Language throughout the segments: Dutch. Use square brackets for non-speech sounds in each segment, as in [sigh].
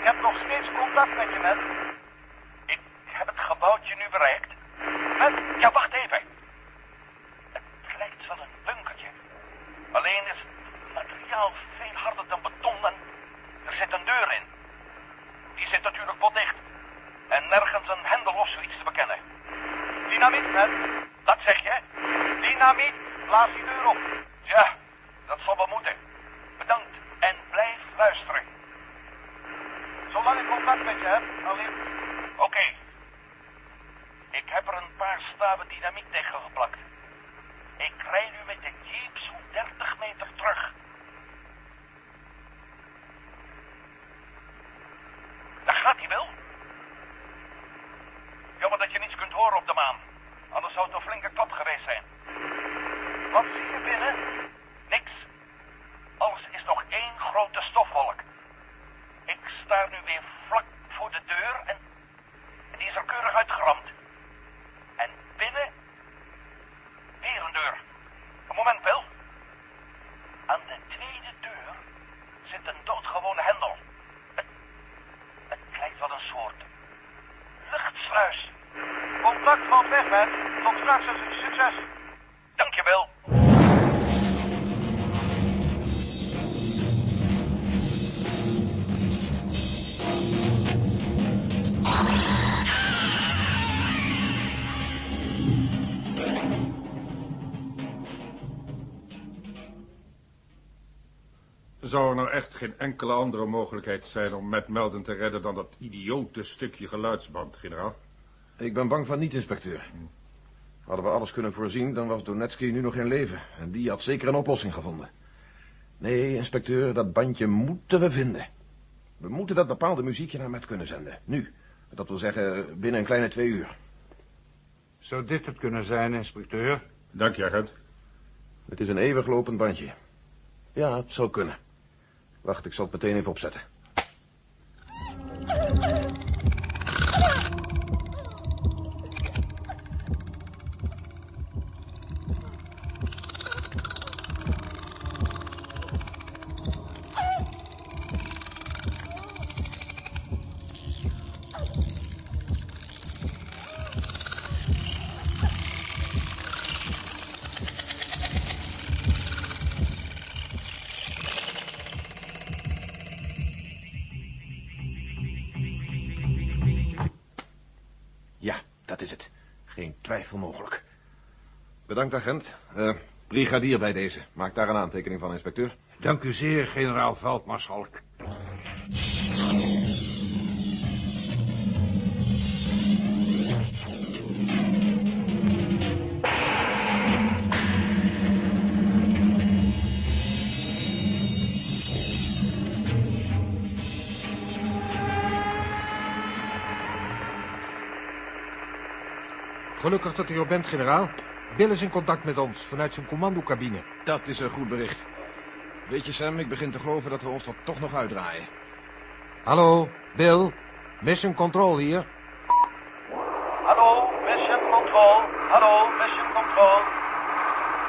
Ik heb nog steeds contact met je, met. Ik heb het gebouwtje nu bereikt. Met, Ja, wacht even. Het lijkt wel een bunkertje. Alleen is het materiaal veel harder dan beton en er zit een deur in. Die zit natuurlijk potdicht. En nergens een hendel of zoiets te bekennen. dynamiet, met. Dat zeg je? Dynamiet, blaas die deur op. Ja, dat zal wel moeten. Bedankt en blijf luisteren. Contact met je alleen... Oké. Ik heb er een paar staven dynamiet Zou er nou echt geen enkele andere mogelijkheid zijn om met Melden te redden dan dat idiote stukje geluidsband, generaal? Ik ben bang van niet, inspecteur. Hadden we alles kunnen voorzien, dan was Donetsky nu nog in leven. En die had zeker een oplossing gevonden. Nee, inspecteur, dat bandje moeten we vinden. We moeten dat bepaalde muziekje naar Met kunnen zenden. Nu. Dat wil zeggen, binnen een kleine twee uur. Zou dit het kunnen zijn, inspecteur? Dank je, agent. Het is een eeuwig lopend bandje. Ja, het zou kunnen. Wacht, ik zal het meteen even opzetten. Mogelijk. Bedankt, agent. Eh, brigadier bij deze. Maak daar een aantekening van, inspecteur. Dank u zeer, generaal Veldmaarschalk. Gelukkig dat u er bent, generaal. Bill is in contact met ons vanuit zijn commandocabine. Dat is een goed bericht. Weet je, Sam, ik begin te geloven dat we ons er toch nog uitdraaien. Hallo, Bill. Mission Control hier. Hallo, Mission Control. Hallo, Mission Control.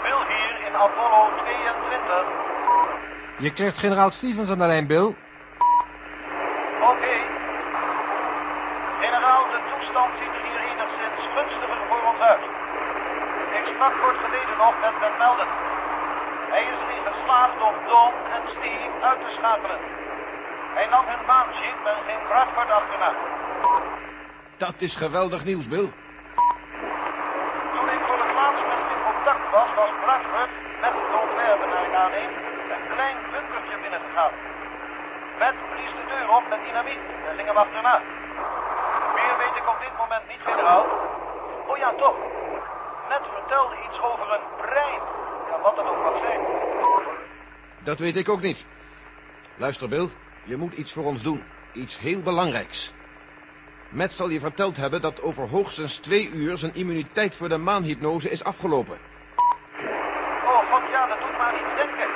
Bill hier in Apollo 22. Je krijgt generaal Stevens aan de lijn, Bill. Oké. Generaal, de toestand ziet er hier enigszins gunstiger voor ons uit. Ik geleden nog met Melden. Hij is erin geslaagd om Don en Steve uit te schakelen. Hij nam hun baansheet en ging Bradford achterna. Dat is geweldig nieuws, Bill. Toen ik voor het laatst met in contact was, was Bradford met Don Verbe naar ik aanneem een klein bunkertje binnengegaan. Met blies de deur op met dynamiet en ging hem achterna. Meer weet ik op dit moment niet, generaal. Oh ja, toch. Net vertelde iets over een brein. Ja, wat dat ook mag zijn. Dat weet ik ook niet. Luister, Bill. Je moet iets voor ons doen. Iets heel belangrijks. Matt zal je verteld hebben dat over hoogstens twee uur zijn immuniteit voor de maanhypnose is afgelopen. Oh, god ja, dat doet maar niet denken.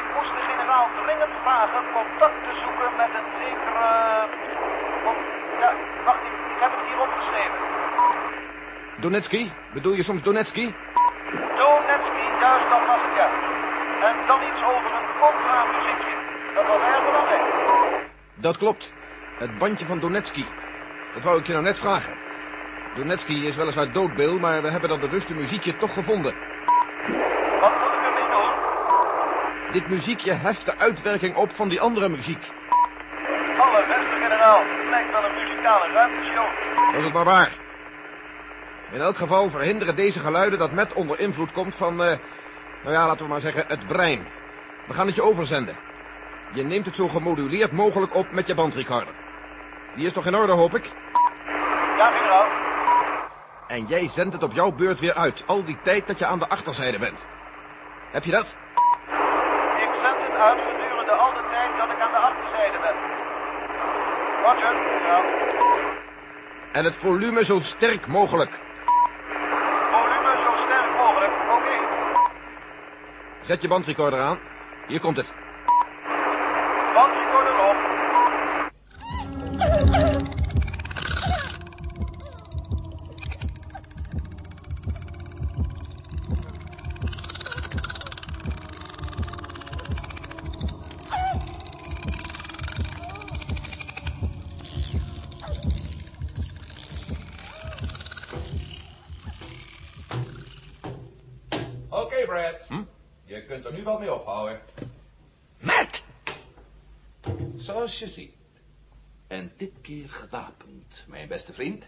Ik moest de generaal dringend vragen contact te zoeken met een zekere... Oh, ja, wacht, ik, ik heb het hier opgeschreven. Donetsky? Bedoel je soms Donetsky? Donetsky, juist, dat was het, ja. En dan iets over een contra-muziekje. Dat was erg belangrijk. Dat klopt. Het bandje van Donetsky. Dat wou ik je nou net vragen. Donetsky is weliswaar dood, Bill, maar we hebben dat bewuste muziekje toch gevonden. Wat moet ik ermee doen? Dit muziekje heft de uitwerking op van die andere muziek. Allerbeste generaal. Lijkt wel een muzikale ruimteshow. Dat is het maar waar. In elk geval verhinderen deze geluiden dat Matt onder invloed komt van, eh, nou ja, laten we maar zeggen, het brein. We gaan het je overzenden. Je neemt het zo gemoduleerd mogelijk op met je bandrecorder. Die is toch in orde, hoop ik? Ja, generaal. En jij zendt het op jouw beurt weer uit, al die tijd dat je aan de achterzijde bent. Heb je dat? Ik zend het uit gedurende al de tijd dat ik aan de achterzijde ben. Roger, generaal. En het volume zo sterk mogelijk. Volume zo sterk mogelijk. Oké. Zet je bandrecorder aan. Hier komt het. Kunt er nu wel mee ophouden. Matt! Zoals je ziet. En dit keer gewapend, mijn beste vriend.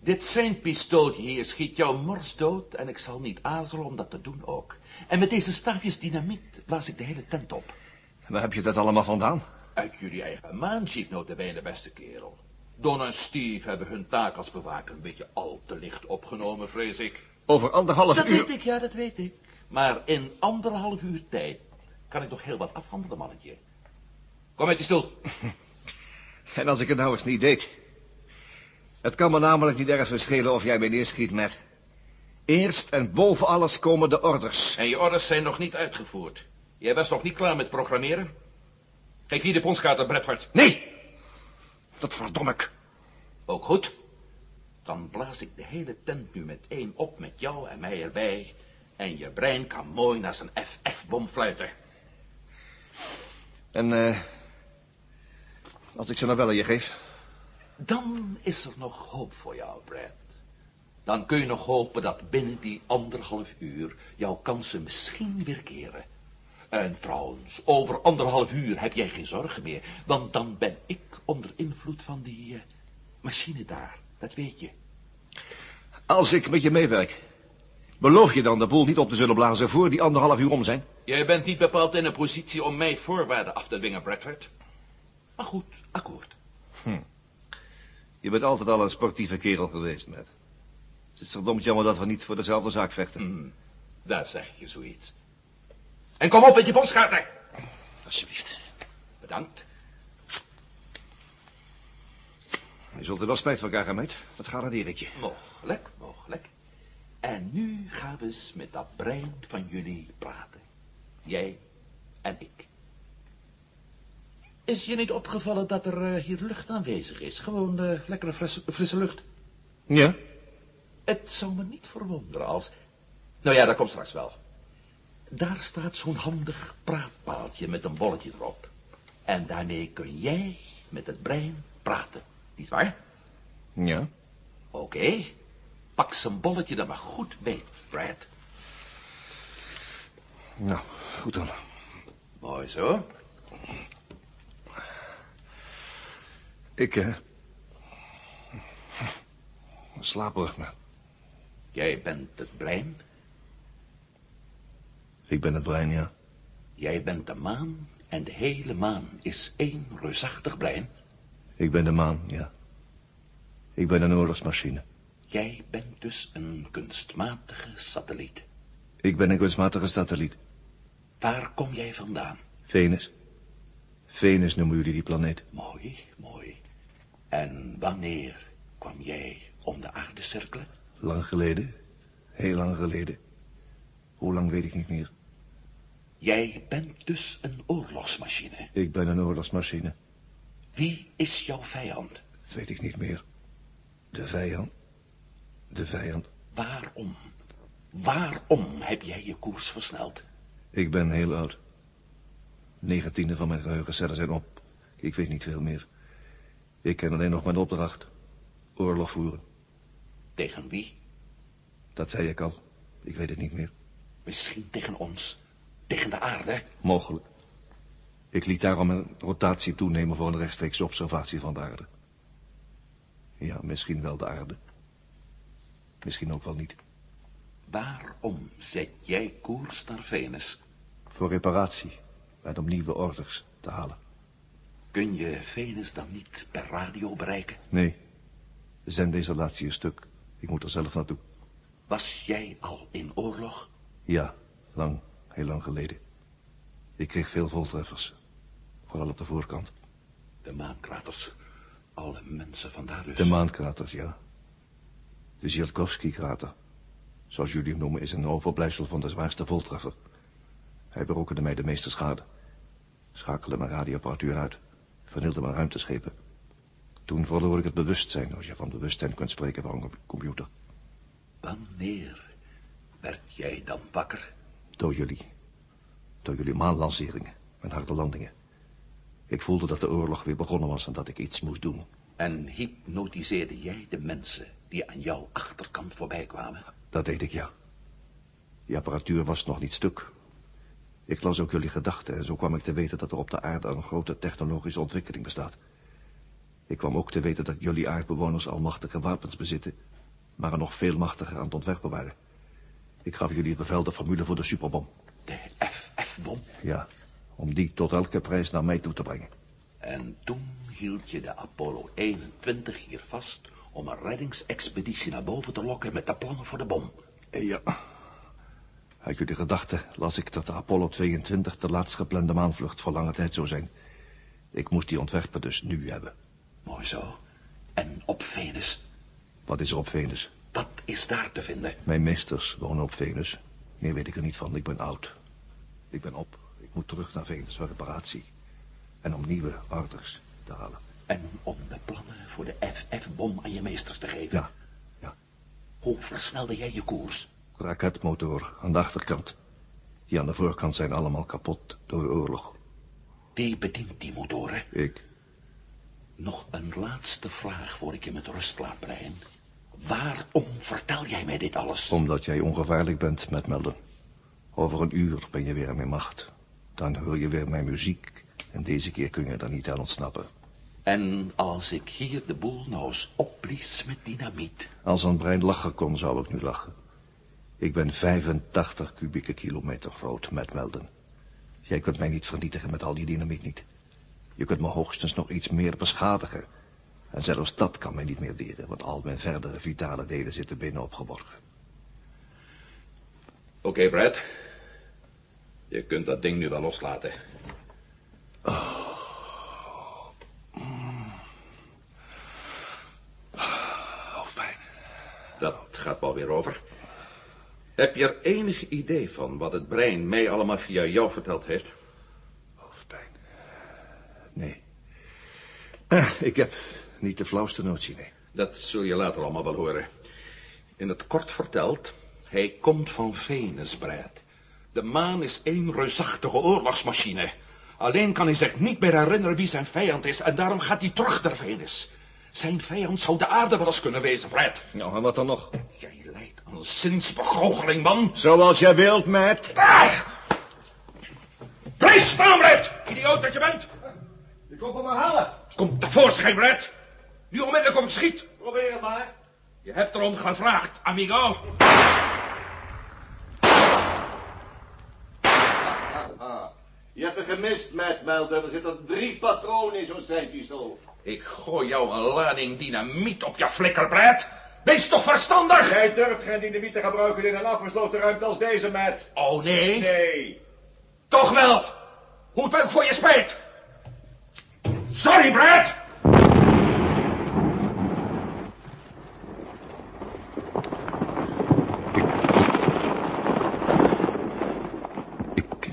Dit zijn pistooltje hier schiet jou mors dood en ik zal niet aarzelen om dat te doen ook. En met deze staafjes dynamiet blaas ik de hele tent op. Waar heb je dat allemaal vandaan? Uit jullie eigen maanschiet, notabene, beste kerel. Don en Steve hebben hun taak als bewaker een beetje al te licht opgenomen, vrees ik. Over anderhalf Dat uur... weet ik, ja, dat weet ik. Maar in anderhalf uur tijd kan ik nog heel wat afhandelen, mannetje. Kom met die stoel. [laughs] En als ik het nou eens niet deed. Het kan me namelijk niet ergens verschillen of jij mij neerschiet met. Eerst en boven alles komen de orders. En je orders zijn nog niet uitgevoerd. Jij was nog niet klaar met programmeren? Geef hier de ponskaart aan. Nee! Dat verdom ik. Ook goed. Dan blaas ik de hele tent nu met één op met jou en mij erbij. En je brein kan mooi naar zijn FF-bom fluiten. En, eh... als ik ze nou wel aan je geef. Dan is er nog hoop voor jou, Brad. Dan kun je nog hopen dat binnen die anderhalf uur jouw kansen misschien weer keren. En trouwens, over anderhalf uur heb jij geen zorgen meer, want dan ben ik onder invloed van die eh, machine daar. Dat weet je. Als ik met je meewerk. Beloof je dan de boel niet op te zullen blazen voor die anderhalf uur om zijn? Jij bent niet bepaald in een positie om mij voorwaarden af te dwingen, Bradford. Maar goed, akkoord. Je bent altijd al een sportieve kerel geweest, Matt. Het is verdomd jammer dat we niet voor dezelfde zaak vechten. Hm, daar zeg je zoiets. En kom op met je ponskaarten. Alsjeblieft. Bedankt. Je zult er wel spijt van krijgen, meid. Dat garandeer ik je. Mogelijk, mogelijk. En nu gaan we eens met dat brein van jullie praten. Jij en ik. Is je niet opgevallen dat er eh, hier lucht aanwezig is? Gewoon eh, lekkere frisse, frisse lucht. Ja? Het zou me niet verwonderen als... Nou ja, dat komt straks wel. Daar staat zo'n handig praatpaaltje met een bolletje erop. En daarmee kun jij met het brein praten, niet waar? Ja. Oké. Pak zijn bolletje dan maar goed mee, Brad. Nou, goed dan. Mooi zo. Ik, eh... [laughs] slaperig, maar Jij bent het brein, ik ben het brein, ja. jij bent de maan en de hele maan is één reusachtig brein. Ik ben de maan, ja. Ik ben een oorlogsmachine. Jij bent dus een kunstmatige satelliet. Ik ben een kunstmatige satelliet. Waar kom jij vandaan? Venus. Venus noemen jullie die planeet. Mooi, mooi. En wanneer kwam jij om de aarde cirkelen? Lang geleden. Heel lang geleden. Hoe lang weet ik niet meer. Jij bent dus een oorlogsmachine. Ik ben een oorlogsmachine. Wie is jouw vijand? Dat weet ik niet meer. De vijand. De vijand. Waarom? Waarom heb jij je koers versneld? Ik ben heel oud. Negentiende van mijn geheugencellen zijn op. Ik weet niet veel meer. Ik ken alleen nog mijn opdracht. Oorlog voeren. Tegen wie? Dat zei ik al. Ik weet het niet meer. Misschien tegen ons. Tegen de aarde. Mogelijk. Ik liet daarom een rotatie toenemen voor een rechtstreekse observatie van de aarde. Ja, misschien wel de aarde. Misschien ook wel niet. Waarom zet jij koers naar Venus? Voor reparatie en om nieuwe orders te halen. Kun je Venus dan niet per radio bereiken? Nee, de zendinstallatie is stuk. Ik moet er zelf naartoe. Was jij al in oorlog? Ja, lang, heel lang geleden. Ik kreeg veel voltreffers. Vooral op de voorkant. De maankraters. Alle mensen vandaar dus. De maankraters, ja. De Zielkowski-krater, zoals jullie hem noemen, is een overblijfsel van de zwaarste voltreffer. Hij berokkende mij de meeste schade. Schakelde mijn radioapparatuur uit. Vernielde mijn ruimteschepen. Toen verloor ik het bewustzijn, als je van bewustzijn kunt spreken van een computer. Wanneer werd jij dan wakker? Door jullie. Door jullie maanlanceringen en harde landingen. Ik voelde dat de oorlog weer begonnen was en dat ik iets moest doen. En hypnotiseerde jij de mensen die aan jouw achterkant voorbij kwamen? Dat deed ik, ja. Die apparatuur was nog niet stuk. Ik las ook jullie gedachten en zo kwam ik te weten dat er op de aarde een grote technologische ontwikkeling bestaat. Ik kwam ook te weten dat jullie aardbewoners al machtige wapens bezitten, maar er nog veel machtiger aan het ontwerpen waren. Ik gaf jullie het bevel de formule voor de superbom. De FF-bom. Ja, om die tot elke prijs naar mij toe te brengen. En toen hield je de Apollo 21 hier vast om een reddingsexpeditie naar boven te lokken met de plannen voor de bom. Ja. Uit jullie gedachten las ik dat de Apollo 22 de laatst geplande maanvlucht voor lange tijd zou zijn. Ik moest die ontwerpen dus nu hebben. Mooi zo. En op Venus. Wat is er op Venus? Wat is daar te vinden? Mijn meesters wonen op Venus. Meer weet ik er niet van, ik ben oud. Ik ben op. Ik moet terug naar Venus voor reparatie. En om nieuwe orders te halen. En om de plannen voor de FF-bom aan je meesters te geven? Ja, ja. Hoe versnelde jij je koers? Raketmotor aan de achterkant. Die aan de voorkant zijn allemaal kapot door de oorlog. Wie bedient die motoren? Ik. Nog een laatste vraag voor ik je met rust laat breien. Waarom vertel jij mij dit alles? Omdat jij ongevaarlijk bent met Melden. Over een uur ben je weer in mijn macht. Dan hoor je weer mijn muziek. En deze keer kun je er niet aan ontsnappen. En als ik hier de boel nou eens opblies met dynamiet. Als een brein lachen kon, zou ik nu lachen. Ik ben 85 kubieke kilometer groot met Melden. Jij kunt mij niet vernietigen met al die dynamiet niet. Je kunt me hoogstens nog iets meer beschadigen. En zelfs dat kan mij niet meer deren, want al mijn verdere vitale delen zitten binnen opgeborgen. Oké, Brad. Je kunt dat ding nu wel loslaten. Hoofdpijn. Dat gaat wel weer over. Heb je er enig idee van wat het brein mij allemaal via jou verteld heeft? Hoofdpijn. Nee. Eh, ik heb niet de flauwste notie, nee. Dat zul je later allemaal wel horen. In het kort verteld, hij komt van Venus, Brad. De maan is één reusachtige oorlogsmachine. Alleen kan hij zich niet meer herinneren wie zijn vijand is... en daarom gaat hij terug naar Venus. Zijn vijand zou de aarde wel eens kunnen wezen, Brad. Nou, en wat dan nog? Jij lijkt aan een zinsbegoocheling, man. Zoals jij wilt, Matt. Ah! Blijf staan, Brad! Idioot dat je bent. Je komt hem maar halen. Kom tevoorschijn, Brad. Nu onmiddellijk op het schiet. Probeer het maar. Je hebt erom gevraagd, amigo. Je hebt er gemist, Matt Melton. Er zitten drie patronen in zo'n zijpistool. Ik gooi jou een lading dynamiet op je flikker, Brad. Wees toch verstandig? Jij durft geen dynamiet te gebruiken in een afgesloten ruimte als deze, Matt. Oh, nee? Nee. Toch wel. Hoe het ook voor je spijt. Sorry, Brad. Ik...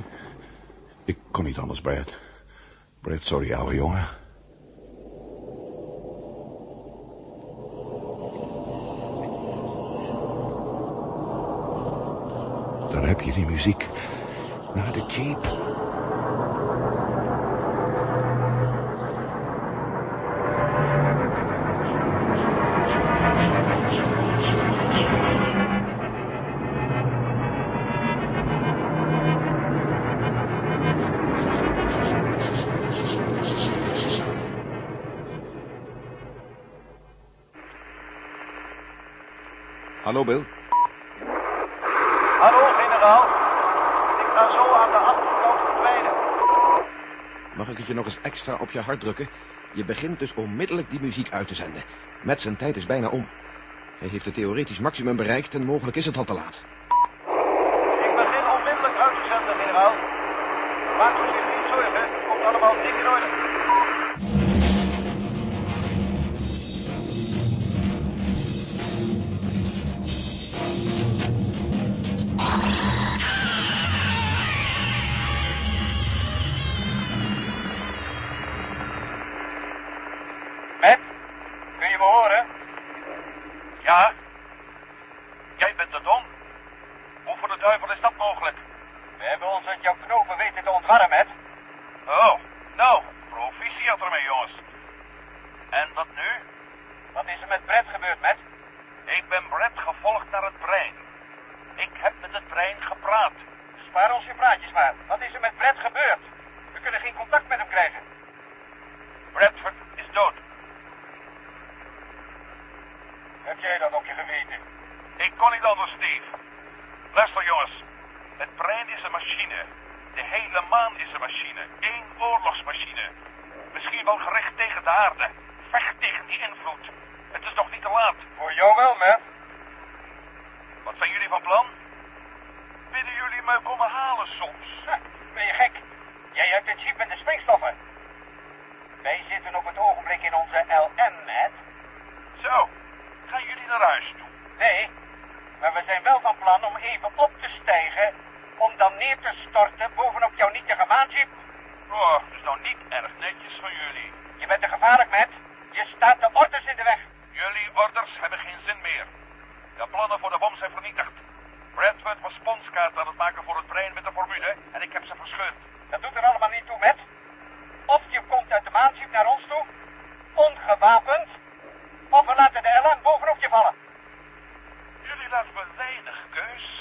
Ik kon niet anders, Brad. Brad, sorry, ouwe jongen. Daar heb je die muziek. Naar de jeep. Hallo, Bill. Hallo, generaal. Ik ga zo aan de achterkant verdwijnen. Mag ik het je nog eens extra op je hart drukken? Je begint dus onmiddellijk die muziek uit te zenden. Met zijn tijd is bijna om. Hij heeft het theoretisch maximum bereikt en mogelijk is het al te laat. Ik begin onmiddellijk uit te zenden, generaal. Maak dan neer te storten bovenop jouw nietige maanjeep. Oh, dat is nou niet erg netjes van jullie. Je bent te gevaarlijk, Matt. Je staat de orders in de weg. Jullie orders hebben geen zin meer. De plannen voor de bom zijn vernietigd. Bradford was sponskaart aan het maken voor het brein met de formule... en ik heb ze verscheurd. Dat doet er allemaal niet toe, Matt. Of je komt uit de maanschip naar ons toe, ongewapend, of we laten de LM bovenop je vallen. Jullie laten me weinig keus.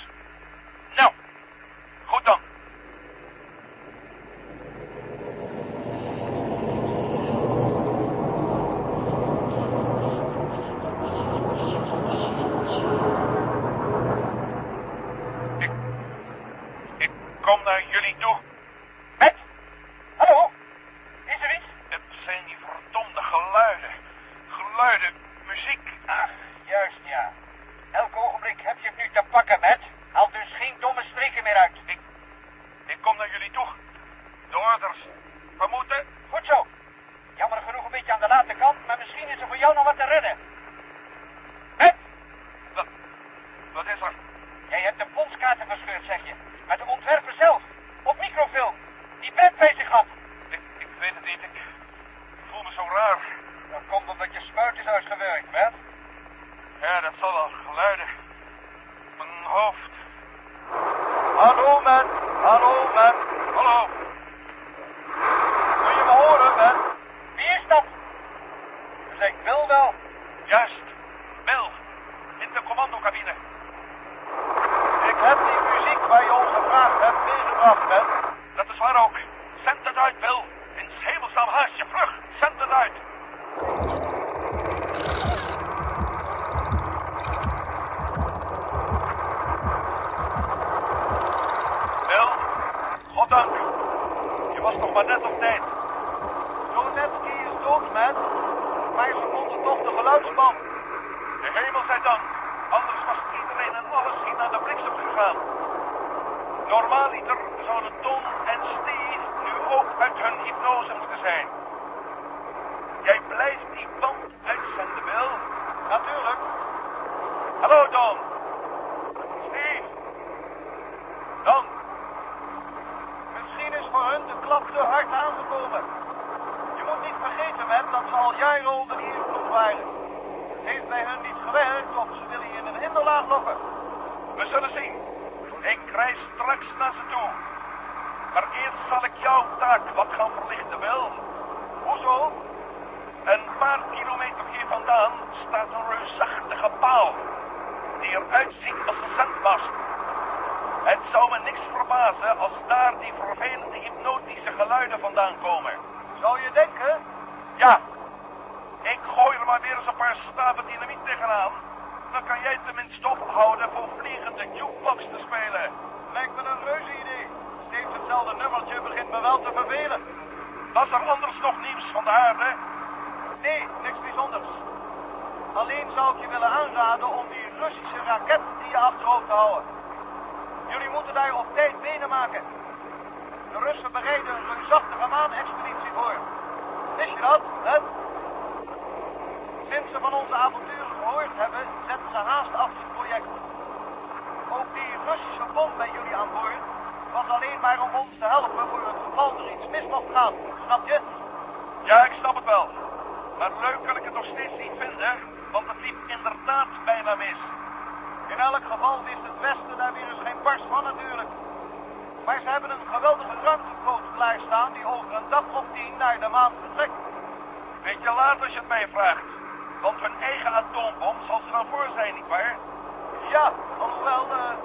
Maar weer eens een paar staven dynamiet tegenaan. Dan kan jij tenminste ophouden voor vliegende jukebox te spelen. Lijkt me een reuze idee. Steeds hetzelfde nummertje begint me wel te vervelen. Was er anders nog nieuws van de aarde? Nee, niks bijzonders. Alleen zou ik je willen aanraden om die Russische raket die je achterhoofd te houden. Jullie moeten daar op tijd benen maken. De Russen bereiden een reusachtige maanexpeditie voor. Wist je dat, hè? Ze van onze avonturen gehoord hebben, zetten ze haast af het project. Ook die Russische bom bij jullie aan boord was alleen maar om ons te helpen voor het geval er iets mis mocht gaan. Snap je? Ja, ik snap het wel. Maar leuk kan ik het nog steeds niet vinden, want het liep inderdaad bijna mis. In elk geval wist het Westen daar weer eens geen pars van natuurlijk. Maar ze hebben een geweldige ruimtevloot klaarstaan die over een dag of tien naar de maan vertrekt. Beetje laat als je het mij vraagt. Want hun eigen atoombom zal ze wel voor zijn, nietwaar? Ja, alhoewel, eh,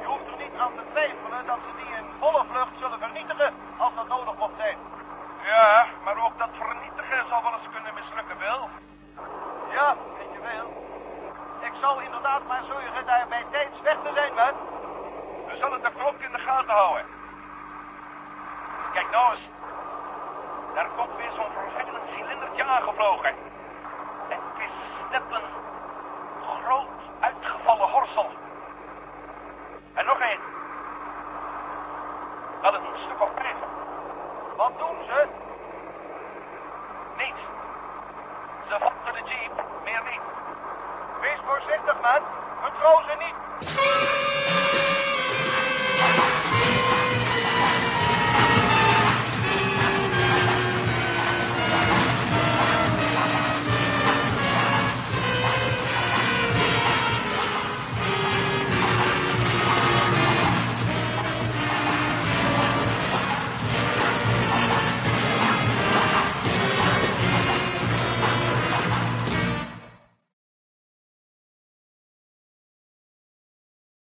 je hoeft er niet aan te twijfelen dat ze die in volle vlucht zullen vernietigen als dat nodig mocht zijn. Ja, maar ook dat vernietigen zal wel eens kunnen mislukken, Bill. Ja, weet je wel. Ik zal inderdaad maar zorgen daar bij tijds weg te zijn, man. We zullen de klok in de gaten houden. Kijk nou eens. Daar komt weer zo'n vervelend cilindertje aangevlogen. Lipton